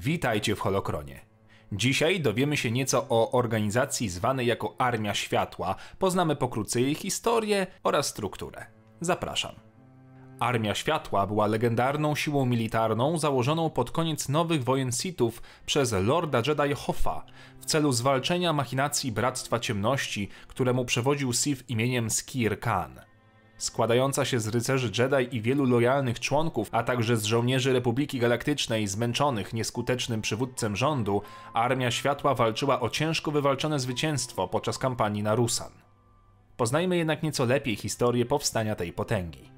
Witajcie w Holokronie. Dzisiaj dowiemy się nieco o organizacji zwanej jako Armia Światła, poznamy pokrótce jej historię oraz strukturę. Zapraszam. Armia Światła była legendarną siłą militarną założoną pod koniec nowych wojen Sithów przez Lorda Jedi Hoffa w celu zwalczenia machinacji Bractwa Ciemności, któremu przewodził Sith imieniem Skir Khan. Składająca się z rycerzy Jedi i wielu lojalnych członków, a także z żołnierzy Republiki Galaktycznej zmęczonych nieskutecznym przywódcem rządu, Armia Światła walczyła o ciężko wywalczone zwycięstwo podczas kampanii na Rusan. Poznajmy jednak nieco lepiej historię powstania tej potęgi.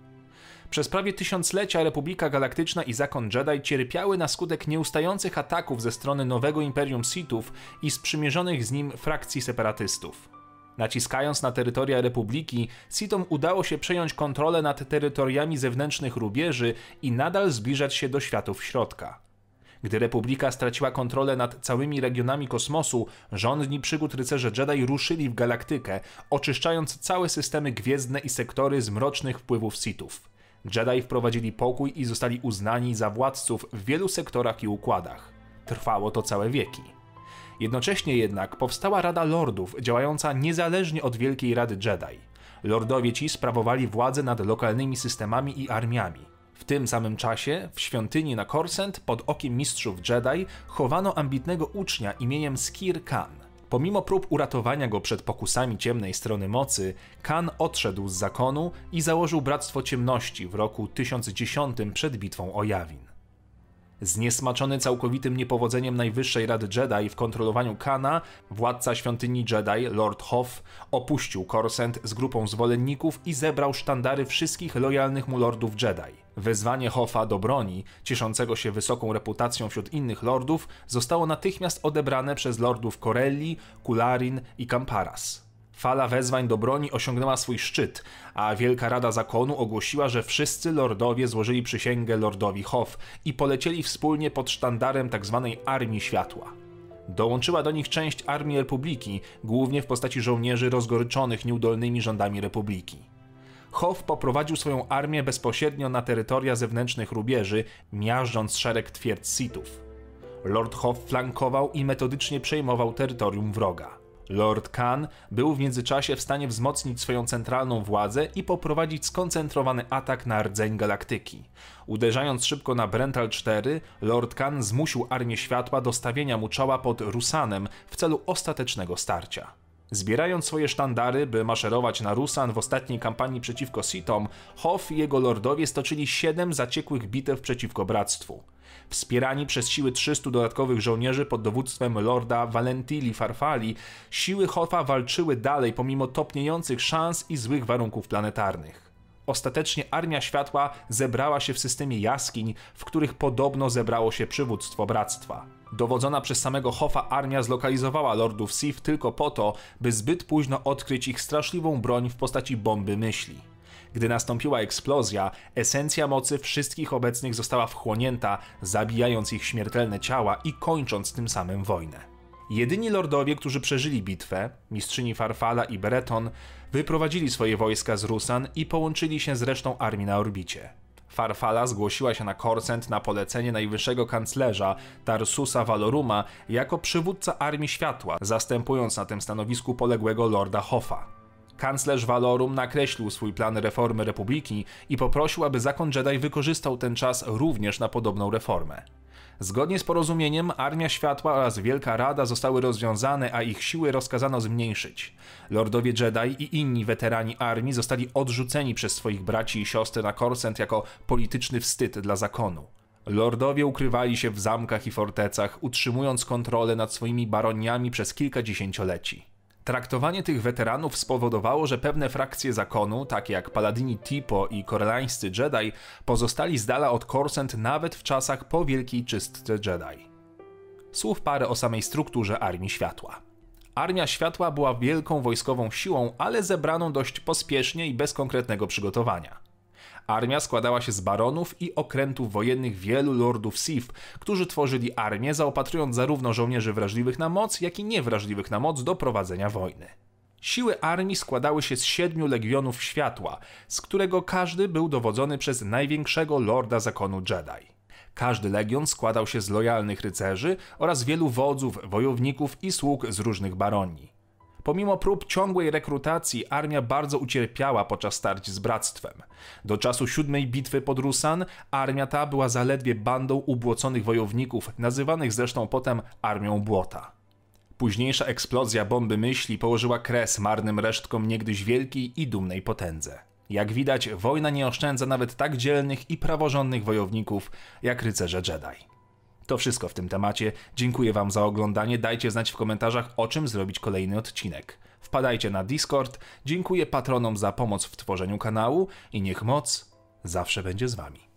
Przez prawie tysiąclecia Republika Galaktyczna i Zakon Jedi cierpiały na skutek nieustających ataków ze strony nowego Imperium Sithów i sprzymierzonych z nim frakcji separatystów. Naciskając na terytoria Republiki, Sithom udało się przejąć kontrolę nad terytoriami zewnętrznych rubieży i nadal zbliżać się do światów środka. Gdy Republika straciła kontrolę nad całymi regionami kosmosu, rządni przygód rycerze Jedi ruszyli w galaktykę, oczyszczając całe systemy gwiezdne i sektory z mrocznych wpływów Sithów. Jedi wprowadzili pokój i zostali uznani za władców w wielu sektorach i układach. Trwało to całe wieki. Jednocześnie jednak powstała Rada Lordów, działająca niezależnie od Wielkiej Rady Jedi. Lordowie ci sprawowali władzę nad lokalnymi systemami i armiami. W tym samym czasie w świątyni na Korsent pod okiem mistrzów Jedi chowano ambitnego ucznia imieniem Skir Khan. Pomimo prób uratowania go przed pokusami ciemnej strony mocy, Khan odszedł z zakonu i założył Bractwo Ciemności w roku 1010 przed bitwą o Jawin. Zniesmaczony całkowitym niepowodzeniem Najwyższej Rady Jedi w kontrolowaniu Kana, władca świątyni Jedi, Lord Hoth, opuścił Korsent z grupą zwolenników i zebrał sztandary wszystkich lojalnych mu lordów Jedi. Wezwanie Hoffa do broni, cieszącego się wysoką reputacją wśród innych lordów, zostało natychmiast odebrane przez lordów Corelli, Kularin i Kamparas. Fala wezwań do broni osiągnęła swój szczyt, a Wielka Rada Zakonu ogłosiła, że wszyscy lordowie złożyli przysięgę lordowi Hoff i polecieli wspólnie pod sztandarem tzw. Tak Armii Światła. Dołączyła do nich część Armii Republiki, głównie w postaci żołnierzy rozgoryczonych nieudolnymi rządami Republiki. Hoff poprowadził swoją armię bezpośrednio na terytoria zewnętrznych rubieży, miażdżąc szereg twierdz Sithów. Lord Hoff flankował i metodycznie przejmował terytorium wroga. Lord Khan był w międzyczasie w stanie wzmocnić swoją centralną władzę i poprowadzić skoncentrowany atak na rdzeń galaktyki. Uderzając szybko na Brental 4, Lord Khan zmusił Armię Światła do stawienia mu czoła pod Rusanem w celu ostatecznego starcia. Zbierając swoje sztandary, by maszerować na Rusan w ostatniej kampanii przeciwko Sithom, Hoff i jego lordowie stoczyli siedem zaciekłych bitew przeciwko Bractwu. Wspierani przez siły 300 dodatkowych żołnierzy pod dowództwem lorda Valentili Farfali, siły Hoffa walczyły dalej pomimo topniejących szans i złych warunków planetarnych. Ostatecznie Armia Światła zebrała się w systemie jaskiń, w których podobno zebrało się przywództwo Bractwa. Dowodzona przez samego Hoffa armia zlokalizowała lordów Sith tylko po to, by zbyt późno odkryć ich straszliwą broń w postaci bomby myśli. Gdy nastąpiła eksplozja, esencja mocy wszystkich obecnych została wchłonięta, zabijając ich śmiertelne ciała i kończąc tym samym wojnę. Jedyni lordowie, którzy przeżyli bitwę, mistrzyni Farfala i Breton, wyprowadzili swoje wojska z Rusan i połączyli się z resztą armii na orbicie. Farfala zgłosiła się na Korsent na polecenie najwyższego kanclerza Tarsusa Valoruma jako przywódca Armii Światła, zastępując na tym stanowisku poległego Lorda Hoffa. Kanclerz Valorum nakreślił swój plan reformy Republiki i poprosił, aby zakon Jedi wykorzystał ten czas również na podobną reformę. Zgodnie z porozumieniem Armia Światła oraz Wielka Rada zostały rozwiązane, a ich siły rozkazano zmniejszyć. Lordowie Jedi i inni weterani armii zostali odrzuceni przez swoich braci i siostry na Korsent jako polityczny wstyd dla zakonu. Lordowie ukrywali się w zamkach i fortecach, utrzymując kontrolę nad swoimi baroniami przez kilka dziesięcioleci. Traktowanie tych weteranów spowodowało, że pewne frakcje zakonu, takie jak Paladini Tipo i korelańscy Jedi, pozostali z dala od Korsent nawet w czasach po Wielkiej Czystce Jedi. Słów parę o samej strukturze Armii Światła. Armia Światła była wielką wojskową siłą, ale zebraną dość pospiesznie i bez konkretnego przygotowania. Armia składała się z baronów i okrętów wojennych wielu lordów Sith, którzy tworzyli armię, zaopatrując zarówno żołnierzy wrażliwych na moc, jak i niewrażliwych na moc do prowadzenia wojny. Siły armii składały się z siedmiu legionów światła, z którego każdy był dowodzony przez największego lorda zakonu Jedi. Każdy legion składał się z lojalnych rycerzy oraz wielu wodzów, wojowników i sług z różnych baronii. Pomimo prób ciągłej rekrutacji, armia bardzo ucierpiała podczas starć z bractwem. Do czasu siódmej bitwy pod Rusan armia ta była zaledwie bandą ubłoconych wojowników, nazywanych zresztą potem Armią Błota. Późniejsza eksplozja bomby myśli położyła kres marnym resztkom niegdyś wielkiej i dumnej potędze. Jak widać, wojna nie oszczędza nawet tak dzielnych i praworządnych wojowników jak rycerze Jedi. To wszystko w tym temacie. Dziękuję Wam za oglądanie. Dajcie znać w komentarzach, o czym zrobić kolejny odcinek. Wpadajcie na Discord. Dziękuję patronom za pomoc w tworzeniu kanału i niech moc zawsze będzie z Wami.